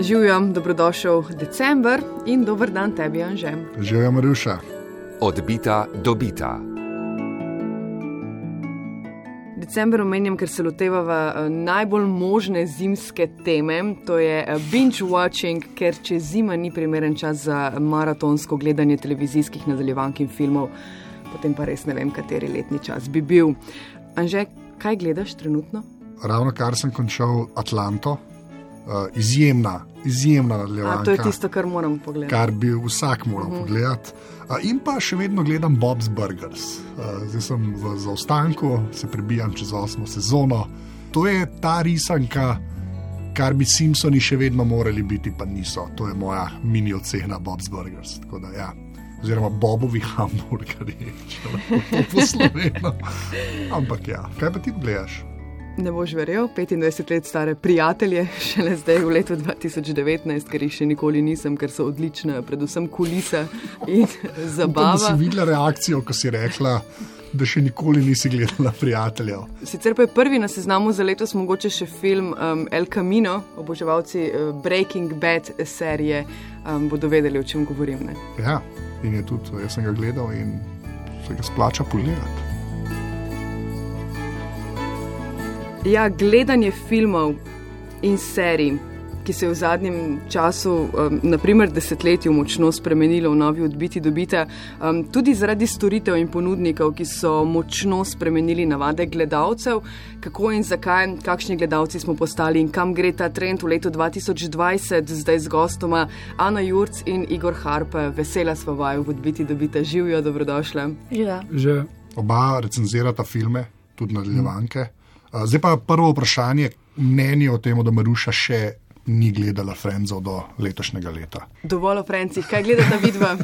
Živijo, dobrodošel decembr in dober dan tebi, Anže. Živijo, Maruša. Odbita, dobita. December omenjam, ker se lotevava eh, najbolj možne zimske teme, to je eh, binge watching, ker če zima ni primeren čas za maratonsko gledanje televizijskih nadaljevank in filmov, potem pa res ne vem, kateri letni čas bi bil. Anže, kaj gledaš trenutno? Ravno kar sem končal Atlanto, izjemna, izjemna nadaljevanka. To je tisto, kar moram pogledati. Kar bi vsak moral uh mhm. -huh. pogledati. Uh, in pa še vedno gledam Bob's Burgers. Uh, zdaj sem v zaostanku, se prebijam čez osmo sezono. To je ta risanka, kar bi Simpsoni še vedno morali biti, pa niso. To je moja mini ocena Bob's Burgers. Da, ja. Oziroma, Bobovi hamburgerji, če lahko posloveno. Ampak ja, kaj pa ti gledaš? Ne boš verjel, 25 let stare prijatelje, šele zdaj v letu 2019, ker jih še nikoli nisem, ker so odlične, predvsem kulisa in zabava. Upam, si videla reakcijo, ko si rekla, da še nikoli nisi gledala prijateljev. Sicer pa je prvi na seznamu za letos mogoče še film um, El Camino, oboževalci uh, Breaking Bad serije um, bodo vedeli, o čem govorim. Ne? Ja, in je tudi, jaz sem ga gledal in se ga splača pogledati. Ja, gledanje filmov in serij, ki se je v zadnjem času, um, naprimer desetletju, močno spremenilo v novi odbiti dobite, um, tudi zaradi storitev in ponudnikov, ki so močno spremenili navade gledalcev, kako in zakaj, kakšni gledalci smo postali in kam gre ta trend v letu 2020, zdaj z gostoma Ana Jurc in Igor Harpe. Vesela smo vaju v odbiti dobite, živijo, dobrodošle. Ja. Že oba recenzirata filme, tudi nadaljevanke. Hmm. Zdaj pa prvo vprašanje, mnenje o tem, da Maruša še ni gledala Frenzov do letošnjega leta. Dovolj o Frencih, kaj gledata vidva?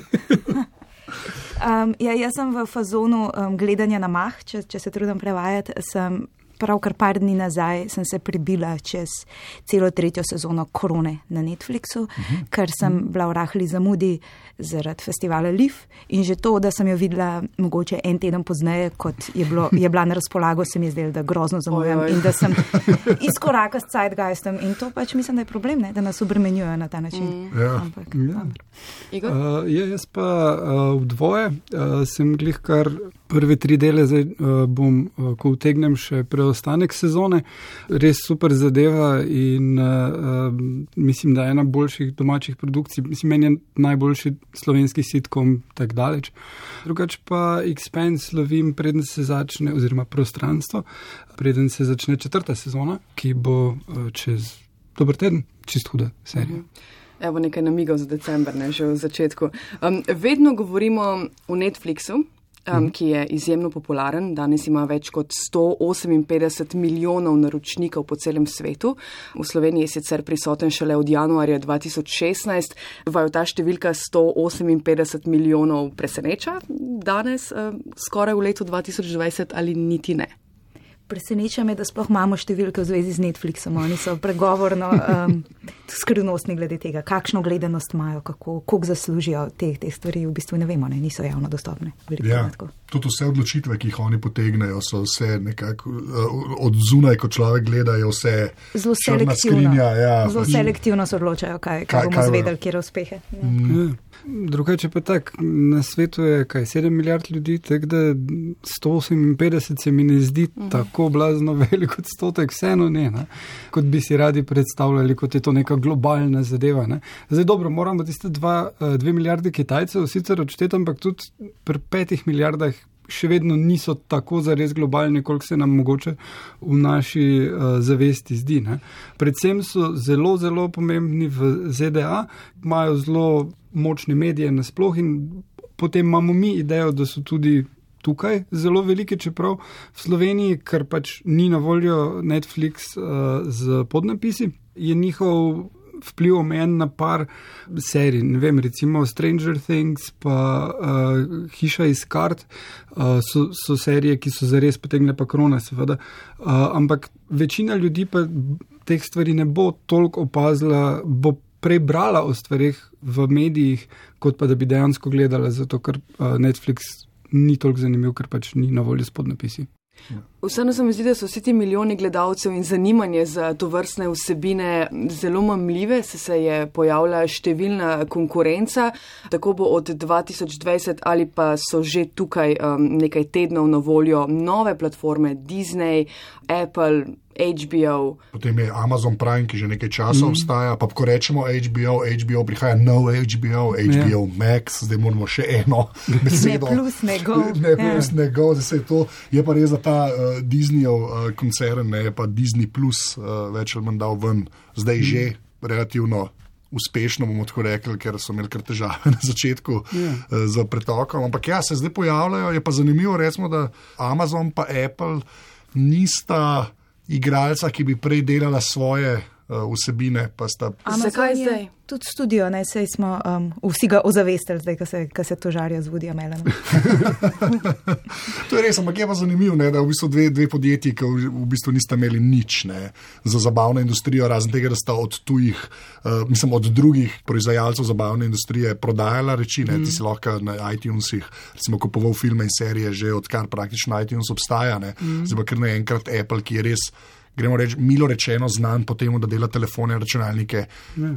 um, ja, jaz sem v fazonu um, gledanja na mah, če, če se trudim prevajati. Sem pravkar par dni nazaj sem se prebila čez celo tretjo sezono korone na Netflixu, uh mhm. -huh. ker sem bila v rahli zamudi zaradi festivala Liv in že to, da sem jo videla mogoče en teden pozneje, kot je, bilo, je bila na razpolago, se mi je zdelo, da grozno zamujam in da sem izkoraka s Zeitgeistom in to pač mislim, da je problem, ne? da nas obremenjujejo na ta način. Mm. Ja. Ampak, ja. Uh, ja, jaz pa uh, v dvoje uh, sem glih kar prve tri dele, zdaj uh, bom, uh, ko utegnem še pre preostanek sezone. Res super zadeva in uh, mislim, da je ena boljših domačih produkcij. Mislim, meni je najboljši slovenski sitkom tak daleč. Drugač pa Expense lovim, preden se začne, oziroma prostranstvo, preden se začne četrta sezona, ki bo uh, čez dober teden, čist huda serija. Evo nekaj namigov za decembr, ne že v začetku. Um, vedno govorimo o Netflixu, um, ki je izjemno popularen. Danes ima več kot 158 milijonov naročnikov po celem svetu. V Sloveniji je sicer prisoten šele od januarja 2016. Vaju ta številka 158 milijonov preseneča danes, um, skoraj v letu 2020 ali niti ne? Preseneča me, da sploh imamo številke v zvezi z Netflixom. Oni so pregovorno um, skrivnostni glede tega, kakšno gledanost imajo, kako, koliko zaslužijo te, te stvari. V bistvu ne vemo, ne, niso javno dostopne. Ja, tudi vse odločitve, ki jih oni potegnejo, so vse nekako uh, od zunaj, ko človek gleda, je vse zelo selektivno. Skrinja, ja, zelo selektivno se odločajo, kaj, kaj, kaj bomo zvedeli, kje je uspehe. Ja. Mm. Drugače pa tako, na svetu je kaj 7 milijard ljudi, tako da 158 se mi ne zdi uh mhm. -huh. tako blazno velik odstotek, vseeno ne, ne, kot bi si radi predstavljali, kot je to neka globalna zadeva. Ne. Zdaj dobro, moramo tiste 2 milijarde Kitajcev sicer odšteti, ampak tudi pri 5 milijardah še vedno niso tako zares globalni, koliko se nam mogoče v naši uh, zavesti zdi. Ne. Predvsem so zelo, zelo pomembni v ZDA, imajo zelo močne medije nasploh in potem imamo mi idejo, da so tudi. Tukaj zelo velike, čeprav v Sloveniji, ker pač ni na voljo Netflix uh, z podnapisi, je njihov vpliv omejen na par serij. Ne vem, recimo Stranger Things, pa uh, Hiša iz kart, uh, so, so serije, ki so zares potegne pa krone, seveda. Uh, ampak večina ljudi pa teh stvari ne bo toliko opazila, bo prej brala o stvarih v medijih, kot pa da bi dejansko gledala, zato ker uh, Netflix ni toliko zanimiv, ker pač ni na voljo s podnapisi. Vseeno se mi zdi, da so vsi ti milijoni gledalcev in zanimanje za to vrstne vsebine zelo mamljive, se, se je pojavila številna konkurenca, tako bo od 2020 ali pa so že tukaj um, nekaj tednov na voljo nove platforme Disney, Apple. HBO. Potem je Amazon Prime, ki že nekaj časa mm. obstaja. Pa, ko rečemo HBO, HBO prihaja nov HBO, HBO yeah. Max, zdaj moramo še eno besedo. Ne plus nego. Ne plus yeah. nego, zdaj se je to. Je pa res za ta uh, Disneyov uh, koncern, ne pa Disney Plus, uh, več ali manj dal ven, zdaj mm. že relativno. Uspešno bomo tako rekli, ker so imeli kar težave na začetku yeah. uh, z pretokom. Ampak ja, se zdaj pojavljajo. Je pa zanimivo, recimo, da Amazon in Apple nista igralca, ki bi prej delala svoje uh, vsebine. Zakaj zdaj? Tudi studio, ne sej smo um, vsi ga ozavestili, zdaj, ko se, se to žarja z Woody Allenom. to je res, ampak je pa zanimivo, ne, da v bistvu dve, dve podjetji, ki v, v bistvu nista imeli nič ne, za zabavno industrijo, razen tega, da sta od tujih, uh, mislim, od drugih proizvajalcev zabavne industrije prodajala reči. Ne, mm. Ti si lahko na iTunesih, recimo, kupoval filme in serije, že odkar praktično iTunes obstaja. Mm. Zdaj pa kar naenkrat Apple, ki je res gremo reči, milo rečeno, znan po tem, da dela telefone računalnike,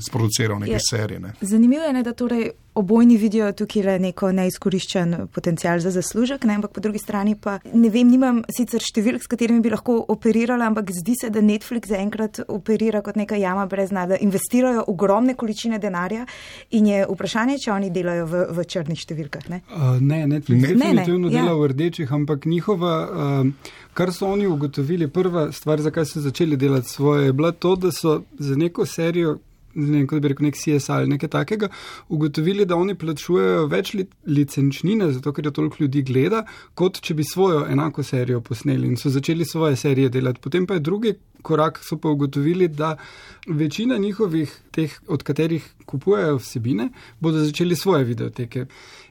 sproduciral neke je. serije. Ne. Zanimivo je, ne, da torej obojni vidijo tukaj le neko neizkoriščen potencial za zaslužek, ne, ampak po drugi strani pa ne vem, nimam sicer številk, s katerimi bi lahko operirala, ampak zdi se, da Netflix zaenkrat operira kot neka jama brez dna, da investirajo ogromne količine denarja in je vprašanje, če oni delajo v, v črnih številkah. Ne, uh, ne Netflix ne, definitivno ne, ne, dela ja. v rdečih, ampak njihova. Uh, Kar so oni ugotovili, prva stvar, zakaj so začeli delati svoje, je bila to, da so za neko serijo, ne vem, kot bi rekel, nek CSI ali nekaj takega, ugotovili, da oni plačujejo več li, licenčnine, zato ker je toliko ljudi gleda, kot če bi svojo enako serijo posneli in so začeli svoje serije delati. Potem pa je drugi korak, so pa ugotovili, da večina njihovih, teh, od katerih kupujejo vsebine, bodo začeli svoje videoteke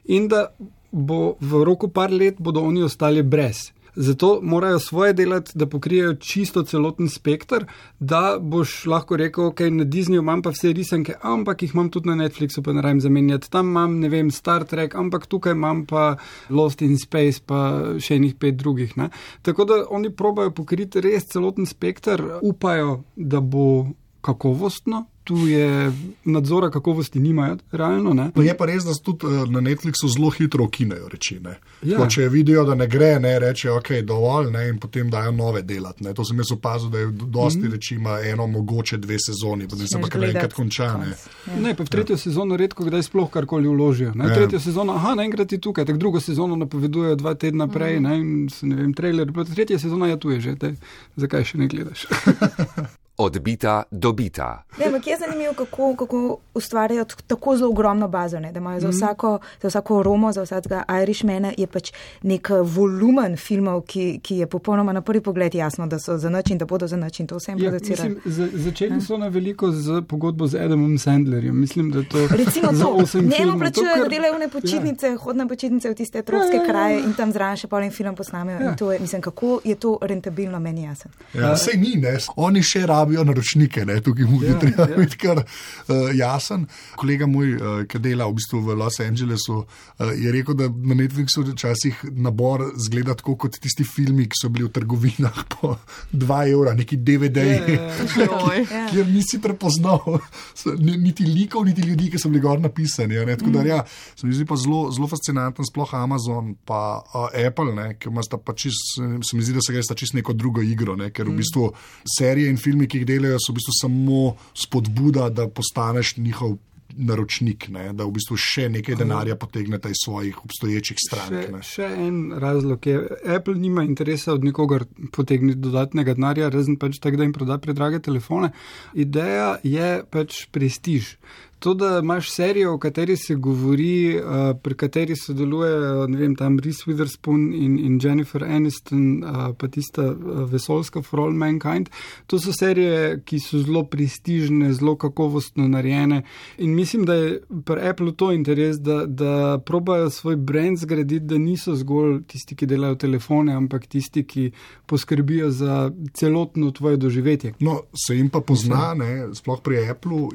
in da bo v roku par let bodo oni ostali brez. Zato morajo svoje delati, da pokrijejo čisto celoten spektr, da boš lahko rekel, ok, na Disneyju imam pa vse risanke, ampak jih imam tudi na Netflixu, pa ne rajem zamenjati. Tam imam, ne vem, Star Trek, ampak tukaj imam pa Lost in Space, pa še enih pet drugih. Ne? Tako da oni probajo pokriti res celoten spektr, upajo, da bo kakovostno, tu je nadzora kakovosti, nimajo realno. No je pa res, da se tudi eh, na Netflixu zelo hitro ukinejo reči. Ja. Če vidijo, da ne gre, ne reče, ok, dovolj, ne, in potem dajo nove delati. Ne. To sem jaz opazil, da je dosti mm. reči, ima eno, mogoče dve sezoni, potem se pa kar enkrat konča. Ne. Ja. ne, pa v tretjo ja. sezono redko kdaj sploh karkoli vložijo. Ne. Ja. Tretjo sezono, aha, naenkrat je tukaj, tako drugo sezono napovedujejo dva tedna prej, mm. ne, in se ne vem, trailer, pa tretja sezona je tu že, te, zakaj še ne gledaš. odbita, dobita. Ne, ampak je zanimivo, kako, kako ustvarjajo tako zelo ogromno bazo. Ne, da imajo za, mm. vsako, za vsako Romo, za vsakega Irishmana je pač nek volumen filmov, ki, ki je popolnoma na prvi pogled jasno, da so za način, da bodo za način to vse ja, producirali. Začeli so na veliko z pogodbo z Adamom Sandlerjem. Mislim, da to Recimo to. Njemu plačujejo delovne počitnice, ja. hodne počitnice v tiste tropske ja, ja, ja. kraje in tam zraven še polni film posnamejo. Ja. Mislim, kako je to rentabilno, meni jasno. Ja, sej ni, ne. Oni še rabijo rabijo naročnike, ne? tukaj mu je ja, treba ja. biti kar uh, jasen. Kolega moj, uh, ki dela v bistvu v Los Angelesu, uh, je rekel, da na Netflixu včasih nabor zgleda tako kot tisti filmi, ki so bili v trgovinah po 2 evra, neki DVD-ji, ja, kjer nisi prepoznal niti likov, niti ljudi, ki so bili gor napisani. Tako da, mm. ja, se mi zdi pa zelo, zelo fascinanten, sploh Amazon, pa uh, Apple, ne? ki ima pa čist, se mi zdi, da se gre sta čist neko drugo igro, ne? ker v mm. bistvu serije in filme, ki jih delajo, so v bistvu samo spodbuda, da postaneš njihov. Naročnik, ne, da v bistvu še nekaj denarja potegnete iz svojih obstoječih strank. Še, še en razlog je, Apple nima interesa od nikogar potegniti dodatnega denarja, razen pač tako, da jim proda predrage telefone. Ideja je pač prestiž. To, da imaš serijo, o kateri se govori, uh, pri kateri sodelujejo, ne vem, tam Reese Witherspoon in, in Jennifer Aniston, uh, pa tista uh, vesoljska For All Mankind, to so serije, ki so zelo prestižne, zelo kakovostno narejene. In mislim, da je pri Apple to interes, da, da probajo svoj brand zgraditi, da niso zgolj tisti, ki delajo telefone, ampak tisti, ki poskrbijo za celotno tvoje doživetje. No, se jim pa pozna, ne, sploh pri Apple,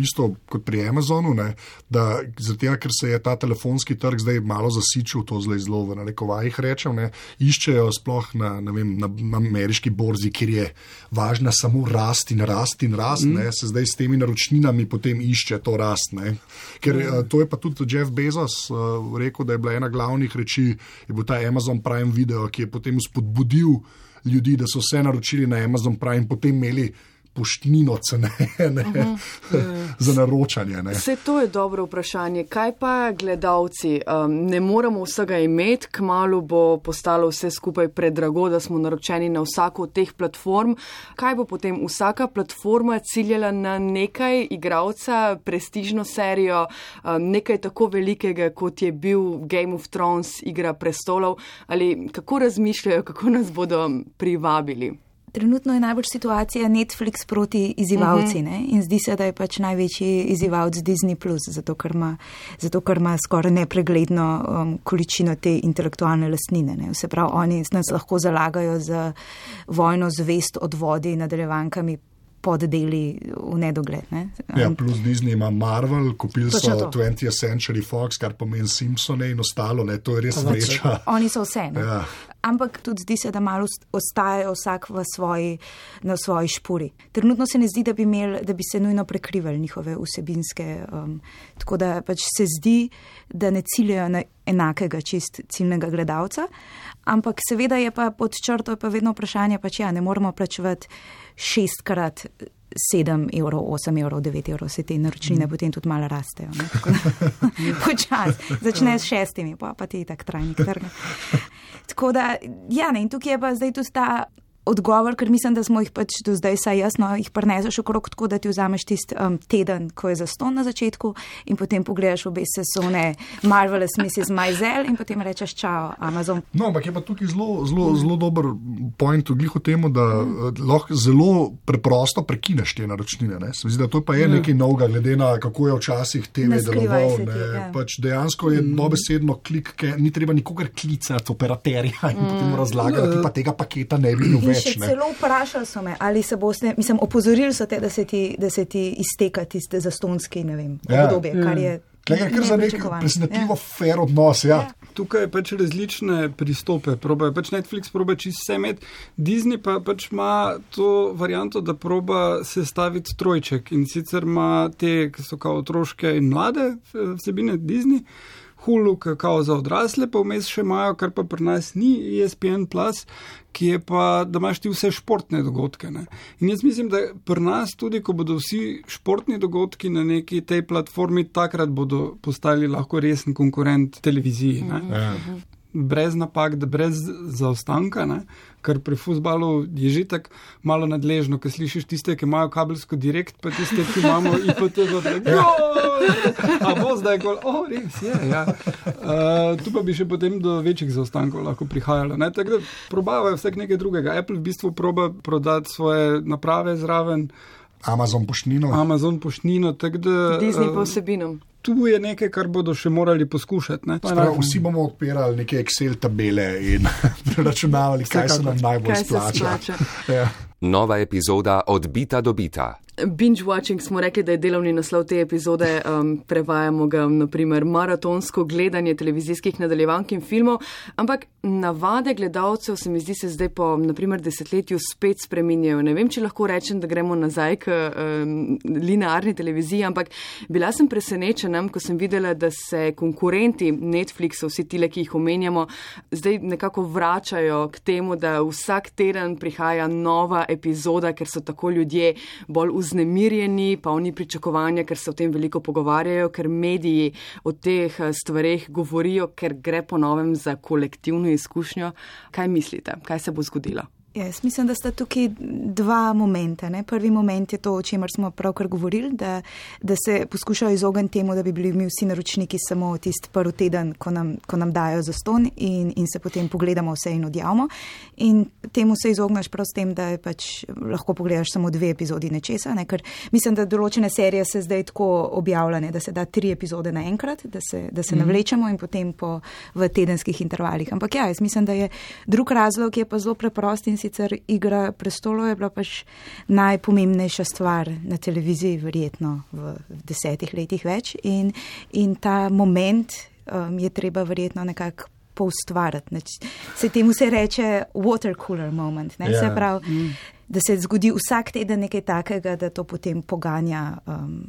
isto kot pri Amazonu, ne, da zato, ker se je ta telefonski trg zdaj malo zasičil, to zdaj zelo v narekovajih rečem, ne, iščejo sploh na, vem, na, na ameriški borzi, kjer je važna samo rast in rast in rast, mm. ne, se zdaj s temi naročninami potem išče to rast. Ne. Ker mm. to je pa tudi Jeff Bezos uh, rekel, da je bila ena glavnih reči, je bil ta Amazon Prime video, ki je potem spodbudil ljudi, da so vse naročili na Amazon Prime in potem imeli poštnino cene ne, uh -huh. za naročanje. Ne. Vse to je dobro vprašanje. Kaj pa gledalci? Um, ne moramo vsega imeti, kmalo bo postalo vse skupaj predrago, da smo naročeni na vsako od teh platform. Kaj bo potem vsaka platforma ciljala na nekaj igralca, prestižno serijo, um, nekaj tako velikega, kot je bil Game of Thrones, Igra prestolov, ali kako razmišljajo, kako nas bodo privabili? Trenutno je najbolj situacija Netflix proti izzivalci uh -huh. in zdi se, da je pač največji izzivalc Disney, zato ker ima, zato, ker ima skoraj nepregledno um, količino te intelektualne lastnine. Ne. Vse prav, oni nas lahko zalagajo za vojno zvest od vodi nadaljevankami poddeli v nedogled. Ne? Um, ja, plus Disney ima Marvel, kupili so 20th Century Fox, kar pomeni Simpsone in ostalo, ne? to je res vreča. Oni so vse. Ja. Ampak tudi zdi se, da malo ostajajo vsak svoji, na svoji špuri. Trenutno se ne zdi, da bi, imel, da bi se nujno prekrivali njihove vsebinske. Um, tako da pač se zdi, da ne ciljajo na enakega čist ciljnega gledalca. Ampak seveda je pa pod črto pa vedno vprašanje, pač ja, ne moramo plačevati šestkrat. 7 evrov, 8 evrov, 9 evrov, vse te naročnine mm. potem tudi malo rastejo. Počasi, začne s šestimi, pa, pa ti je tak trajnik trga. Tako da, ja, ne, in tukaj je pa zdaj tudi ta odgovor, ker mislim, da smo jih pač do zdaj, saj jasno, jih preneseš okrog tako, da ti vzameš tisti um, teden, ko je zaston na začetku in potem pogledaš obe sezone Marvelous Mrs. Maisel in potem rečeš čau, Amazon. No, ampak je pa tukaj zelo, zelo, zelo dober point v glihu temu, da mm. lahko zelo preprosto prekineš te naročnine. Se mi zdi, da to pa je mm. nekaj novega, glede na kako je včasih TV deloval. Ja. Pač dejansko je mm. dobesedno klik, ni treba nikogar klicati operaterja in mm. potem razlagati, da ti pa tega paketa ne bi imel več. Celo vprašali so me, ali se boste, mislim, opozorili so te, da se ti, da se ti izteka tiste zastonski, ne vem, ja. obdobje, kar je. Kaj je kar za nek presenetljivo ja. fair odnos? Ja. Ja. Tukaj je pač različne pristope. Proba, pač Netflix proba čist vse med, Disney pa pač ima to varianto, da proba sestaviti trojček in sicer ima te, ki so kao otroške in mlade vsebine Disney. Hulu, kao za odrasle, pa vmes še imajo, kar pa pri nas ni, ESPN, ki je pa, da imaš ti vse športne dogodke. Ne? In jaz mislim, da pri nas tudi, ko bodo vsi športni dogodki na neki tej platformi, takrat bodo postali lahko resen konkurent televiziji. Mm -hmm brez napak, da brez zaostanka, ne? ker pri futbalu je že tako malo nadležno, ker slišiš tiste, ki imajo kabelsko direkt, pa tiste, ki imamo IPTV. A bo zdaj, ko oh, res je. Ja. Uh, tu pa bi še potem do večjih zaostankov lahko prihajalo. Tako da probavajo vse nekaj drugega. Apple v bistvu proba prodati svoje naprave zraven. Amazon poštnino. Amazon poštnino, tako da. Disney uh, posebinom tu je nekaj, kar bodo še morali poskušati. Sprav, vsi bomo odpirali neke Excel tabele in računavali, kaj se nam najbolj splača. Ja. Nova epizoda odbita do bita. Binge watching smo rekli, da je delovni naslov te epizode, um, prevajamo ga naprimer maratonsko gledanje televizijskih nadaljevank in filmov, ampak navade gledalcev se mi zdi se zdaj po naprimer desetletju spet spreminjajo. Ne vem, če lahko rečem, da gremo nazaj k um, linearni televiziji, ampak bila sem presenečena, ko sem videla, da se konkurenti Netflixa, vsi tile, ki jih omenjamo, zdaj nekako vračajo k temu, da vsak teden prihaja nova epizoda, ker so tako ljudje bolj vznemirjeni vznemirjeni, polni pričakovanja, ker se o tem veliko pogovarjajo, ker mediji o teh eh, stvareh govorijo, ker gre po novem za kolektivno izkušnjo. Kaj mislite, kaj se bo zgodilo? Ja, jaz mislim, da sta tukaj dva momenta. Ne? Prvi moment je to, o čemer smo pravkar govorili, da, da se poskušajo izogniti temu, da bi bili mi vsi naročniki samo tisti prvi teden, ko nam, ko nam dajo za ston in, in se potem pogledamo vse in odjavimo. In temu se izogneš prav s tem, da pač lahko pogledaš samo dve epizodi nečesa. Ne? Ker mislim, da določene serije se zdaj tako objavljane, da se da tri epizode naenkrat, da se, da se mm. navlečemo in potem po, v tedenskih intervalih. Ampak ja, jaz mislim, da je drug razlog, ki je pa zelo preprost in sicer igra prestolov je bila pač najpomembnejša stvar na televiziji, verjetno v desetih letih več. In, in ta moment um, je treba verjetno nekako poustvarjati. Se temu se reče water cooler moment. Ne? Ja. Se pravi, mm. Da se zgodi vsak teden nekaj takega, da to potem poganja um,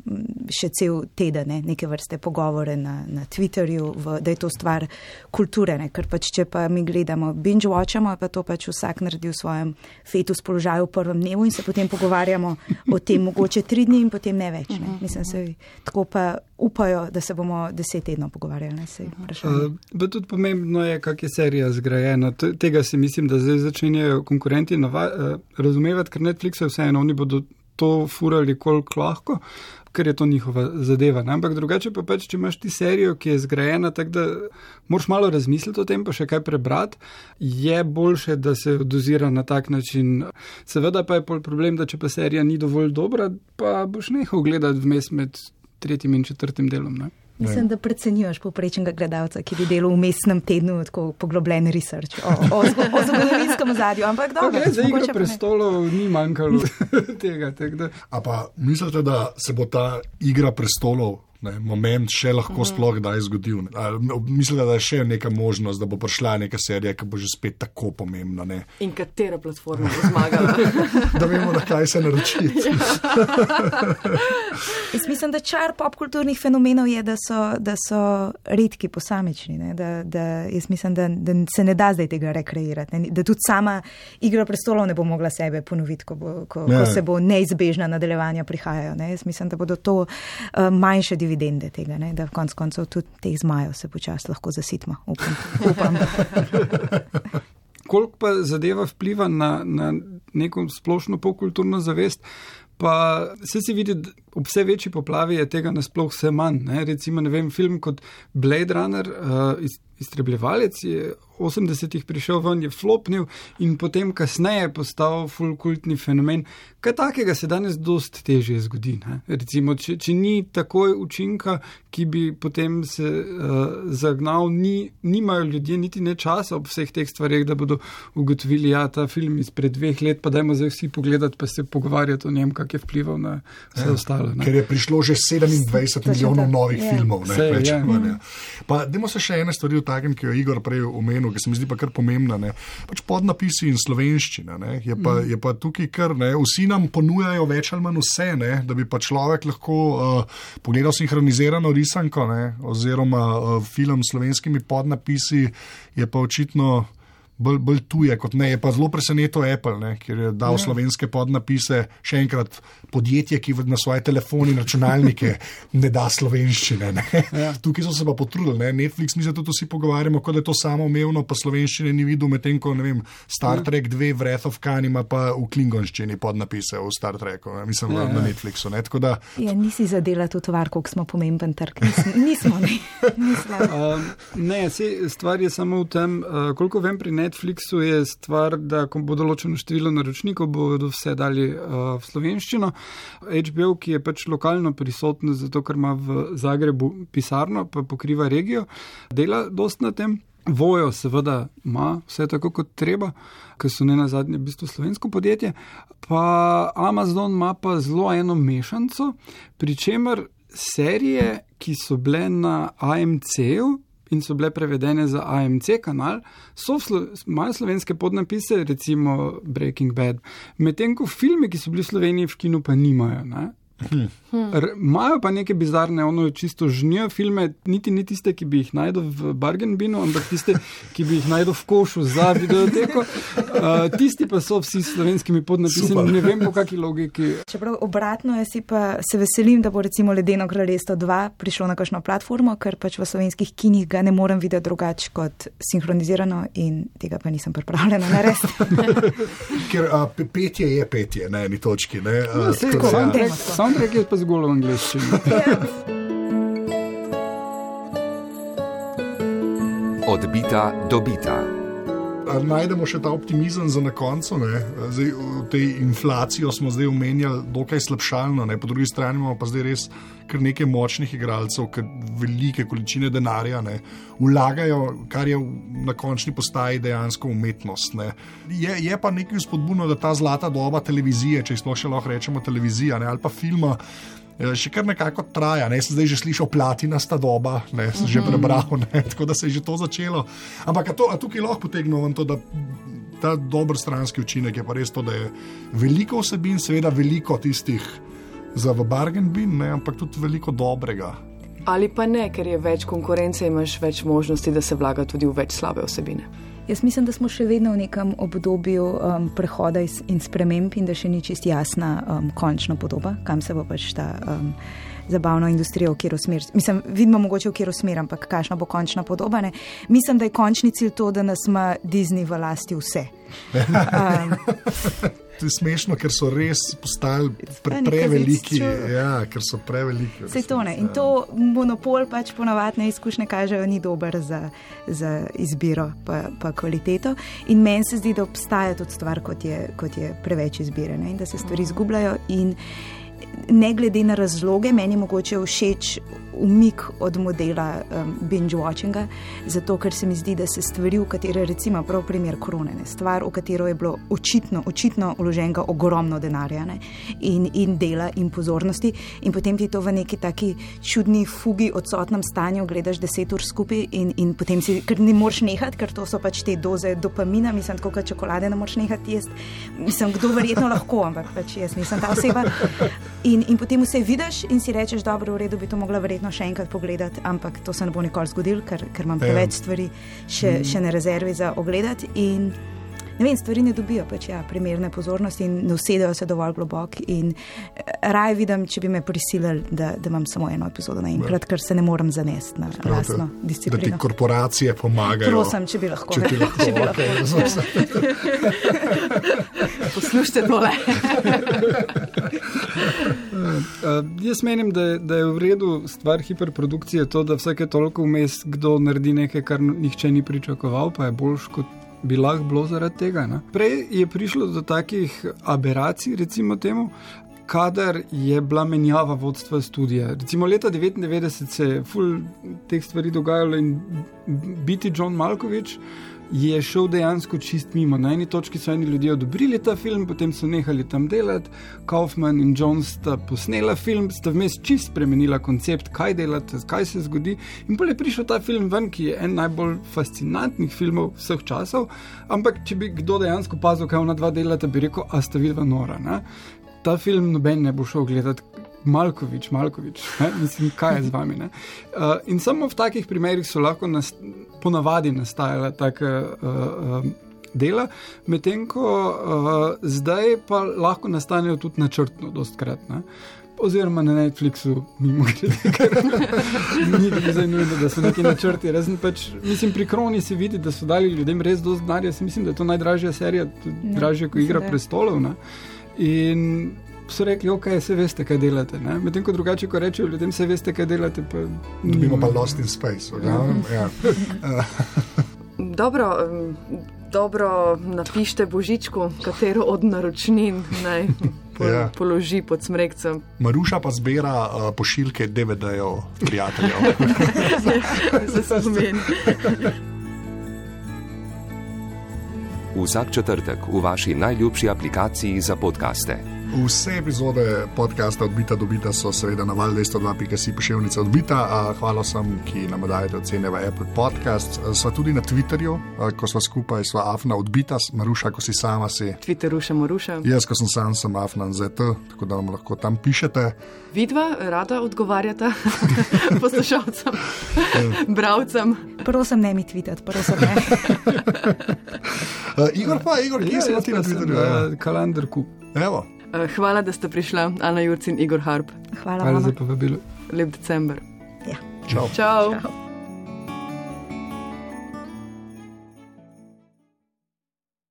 še cel teden, ne? neke vrste pogovore na, na Twitterju, v, da je to stvar kulture. Ne? Ker pač, če pa mi gledamo, binge watchamo, pa to pač vsak naredi v svojem fetu spoložaju v prvem dnevu in se potem pogovarjamo o tem mogoče tri dni in potem ne več. Ne? Mislim, se tako pa upajo, da se bomo deset tednov pogovarjali. Ne? Se vprašanje. Uh, tudi pomembno je, kak je serija zgrajena. T tega se mislim, da zdaj začenjajo konkurenti nava, uh, razumevati, ker Netflix je vseeno, oni bodo to furali koliko lahko, ker je to njihova zadeva. Ne? Ampak drugače pa pač, če imaš ti serijo, ki je zgrajena, tako da moraš malo razmisliti o tem, pa še kaj prebrati, je boljše, da se dozira na tak način. Seveda pa je pol problem, da če pa serija ni dovolj dobra, pa boš nehal gledati vmes med tretjim in četrtim delom. Ne? Mislim, da precenjuješ poprečnega gledalca, ki bi delal v mestnem tednu tako poglobljen research o, o, o zgodovinskem zadju. Ampak dobro, za igro prestolov ni manjkalo tega. tega. A pa mislite, da se bo ta igra prestolov ne, moment še lahko mm. sploh kdaj zgodil. Mislim, da je še neka možnost, da bo prišla neka serija, ki bo že spet tako pomembna. Ne. In katera platforma bo zmagala? da vemo, na kaj se naroči. mislim, da čar popkulturnih fenomenov je, da so, da so redki posamični. Da, da, jaz mislim, da, da se ne da zdaj tega rekreirati. Ne. Da tudi sama igra prestolov ne bo mogla sebe ponoviti, ko, bo, ko, ko se bo neizbežna nadaljevanja prihajajo. Ne. Jaz mislim, da bodo to uh, manjše dividende dividende tega, ne? da v konc koncev tudi teh zmajev se počasi lahko zasitimo. Upam. upam. Koliko pa zadeva vpliva na, na neko splošno pokulturno zavest, pa se si vidi, ob vse večji poplavi je tega nasploh vse manj. Ne? Recimo, ne vem, film kot Blade Runner, uh, iztrebljevalec je 80-ih prišel ven, je flopnil in potem kasneje postal fulkultni fenomen. Kaj takega se danes dost težje zgodi? Ne? Recimo, če, če ni takoj učinka, ki bi potem se uh, zagnal, ni, nimajo ljudje niti ne časa ob vseh teh stvarih, da bodo ugotovili, da ja, ta film izpred dveh let, pa dajmo zdaj vsi pogledati, pa se pogovarjati o njem, kak je vplival na vse ja, ostalo. Ne? Ker je prišlo že 27 milijonov novih ja. filmov. Ne, Sej, več, ja. ne. Pa, dajmo se še ene stvari vtakniti, ki jo je Igor prej omenil, ki se mi zdi pa kar pomembna. Pač podnapisi in slovenščina. Je pa, mm. je pa tukaj kar ne. Vsi nam ponujajo več ali manj vse, ne? da bi pa človek lahko uh, pogledal sinhronizirano risanko ne? oziroma uh, film s slovenskimi podnapisi, je pa očitno bolj, bolj tuje kot ne. Je pa zelo presenetilo Apple, ne, ker je dal ja. slovenske podnapise. Še enkrat, podjetje, ki na svoje telefone in računalnike ne da slovenščine. Ne. Ja. Tukaj so se pa potrudili. Ne. Netflix, mi se tudi vsi pogovarjamo, kot da je to samo umevno, pa slovenščine ni videl, medtem ko vem, Star ja. Trek 2, Breath of Khan ima pa v klingonščini podnapise v Star Treku, ne. mislim, ja, na. Netflixu. Ne. Da... Ja, nisi zadela tudi tvar, koliko smo pomemben trg. Nismo, ne. um, ne, stvar je samo v tem, uh, koliko vem pri Netflixu. Netflixu je stvar, da ko bo določeno število naročnikov, bodo vse dali uh, v slovenščino. HBO, ki je pač lokalno prisoten, zato ker ima v Zagrebu pisarno, pa pokriva regijo, dela dost na tem. Vojo seveda ima vse tako kot treba, ker so ne na zadnje v bistvu slovensko podjetje, pa Amazon ima pa zelo eno mešanico, pri čemer serije, ki so bile na AMC-u, in so bile prevedene za AMC kanal, so slo imajo slovenske podnapise, recimo Breaking Bad, medtem ko filme, ki so bili v Sloveniji v kinu, pa nimajo. Ne? Imajo pa neke bizarne, ono čisto žnijo filme, niti ni tiste, ki bi jih najdel v Bargainbinu, ampak tiste, ki bi jih najdel v košu za videoteko. Uh, tisti pa so vsi s slovenskimi podnapisi, ne vem po kakšni logiki. Čeprav obratno, jaz pa se veselim, da bo recimo Ledeno kraljestvo 2 prišlo na kakšno platformo, ker pač v slovenskih kinih ga ne morem videti drugače kot sinhronizirano in tega pa nisem pripravljena narediti. ker uh, petje je petje na eni točki. Ne, uh, no, tako, soundtrack je pa zgolj v angleščini. Odbita, dobita. A najdemo še ta optimizem za na koncu. Zdaj, v tej inflacijo smo zdaj omenjali, dokaj slabšalno, ne? po drugi strani imamo pa zdaj res kar nekaj močnih igralcev, ki velike količine denarja ne? vlagajo, kar je na končni postaji dejansko umetnost. Je, je pa nekaj spodbudno, da ta zlata doba televizije, če sploh še lahko rečemo televizija ne? ali pa filma. Eh, Še kar nekako traja, ne? sem zdaj že slišal platina sta doba, ne? sem že prebral, ne? tako da se je že to začelo. Ampak a to, a tukaj lahko potegnemo to, da ta dober stranski učinek je pa res to, da je veliko vsebin, seveda veliko tistih za v bargain bin, ne? ampak tudi veliko dobrega. Ali pa ne, ker je več konkurence, imaš več možnosti, da se vlaga tudi v več slabe osebine. Jaz mislim, da smo še vedno v nekem obdobju um, prehoda in sprememb, in da še ni čist jasna um, končna podoba, kam se bo pač ta um, zabavna industrija, v katero smer. Mislim, vidimo mogoče v katero smer, ampak kakšna bo končna podoba. Ne? Mislim, da je končni cilj to, da nas ima Disney v lasti vse. Um, To je smešno, ker so res postali pre, preveliki. Ja, ker so preveliki. Vse to ne. In to monopol pač ponavadne izkušnje kažejo, ni dober za, za izbiro pa, pa kvaliteto. In meni se zdi, da obstaja tudi stvar, kot je, kot je preveč izbire ne? in da se stvari izgubljajo. In ne glede na razloge, meni mogoče všeč umik od modela um, binge-watchinga, zato ker se mi zdi, da se stvari, v katere, recimo, prav primer korone, ne, stvar, v katero je bilo očitno, očitno vloženega ogromno denarja ne, in, in dela in pozornosti, in potem ti to v neki taki čudni fugi, odsotnem stanju gledaš deset ur skupaj, in, in potem si, ker ne moreš nehati, ker to so pač te doze dopamina, mislim, tako kot čokolade ne moreš nehati jesti. Mislim, kdo verjetno lahko, ampak pač jaz nisem ta oseba. In, in potem vse vidiš in si rečeš, dobro, v redu bi to mogla verjetno še enkrat pogledati, ampak to se ne bo nikoli zgodilo, ker, ker imam Ja. preveč stvari še, še na rezervi za ogledati. In, Ne vem, stvari ne dobijo pač, ja, primerne pozornosti in ne usedejo se dovolj globoko. In eh, raje vidim, če bi me prisilili, da, da imam samo eno epizodo naenkrat, ker se ne morem zanesti na Prav, lastno da, da ti disciplino. korporacije pomagajo. Prosim, če bi lahko. Če ti lahko, Če bi okay, lahko. Poslušajte tole. Uh, jaz menim, da, da je v redu stvar hiperprodukcije to, da vsake toliko vmes kdo naredi nekaj, kar nihče ni pričakoval, pa je boljš kot. Bi lahko bilo zaradi tega. Ne? Prej je prišlo do takih aberacij, recimo temu, kadar je bila menjava vodstva studija. Recimo leta 1999 se je ful teh stvari dogajalo in biti John Malkovič je šel dejansko čist mimo. Na eni točki so eni ljudje odobrili ta film, potem so nehali tam delati. Kaufman in Jones sta posnela film, sta vmes čist spremenila koncept, kaj delate, kaj se zgodi. In potem je prišel ta film ven, ki je en najbolj fascinantnih filmov vseh časov. Ampak, če bi kdo dejansko pazil, kaj ona dva delata, bi rekel, a sta vidva nora. Ne? Ta film noben ne bo šel gledati. Malkovič, Malkovič, ne? mislim, kaj je z vami. ne? Uh, in samo v takih primerih so lahko nas, ponavadi nastajala taka uh, uh, dela, medtem ko uh, zdaj pa lahko nastanejo tudi načrtno, dostkrat. Ne? Oziroma na Netflixu, mimo grede, ker ni bilo nujno, da so neki načrti. Razen pač, mislim, pri Kroni se vidi, da so dali ljudem res dosti denarja. Mislim, da je to najdražja serija, Ja, dražja kot Igra prestolov. Ne? In so rekli, ok, se veste, kaj delate. ne. Medtem ko drugače, ko rečejo ljudem, se veste, kaj delate. Pa Dobimo pa. Lost in Space. glavnem, Ja. Dobro, dobro napišite Božičku, katero od naročnin naj Ja. ja. položi pod smrekcem. Maruša pa zbira uh, pošiljke DVD-jev prijateljev. za spomin. Vsak četrtek v vaši najljubši aplikaciji za podkaste. Vse epizode podcasta Odbita do Bita so seveda na val202.si pošiljnica Odbita. A, Hvala vsem, ki nam dajete ocene v Apple Podcast. Sva tudi na Twitterju, ko sva skupaj, sva Afna Odbita, Maruša, ko si sama si. Twitter ruša, moruša. Jaz, ko sem sam, sem Afna ZT, tako da nam lahko tam pišete. Vidva rada odgovarjata poslušalcem, bravcem. Prosim, ne mi tvitati, prosim, ne. Uh, Igor pa, Igor, kje Ja, si ti na sem Twitterju? Ja. na kalendarku. Evo. Eh, Hvala, da ste prišla, Ana Jurc in Igor Harp. Hvala Hvala vam. za povabilo. Lep december. Ja. Čau. Čau. Čau.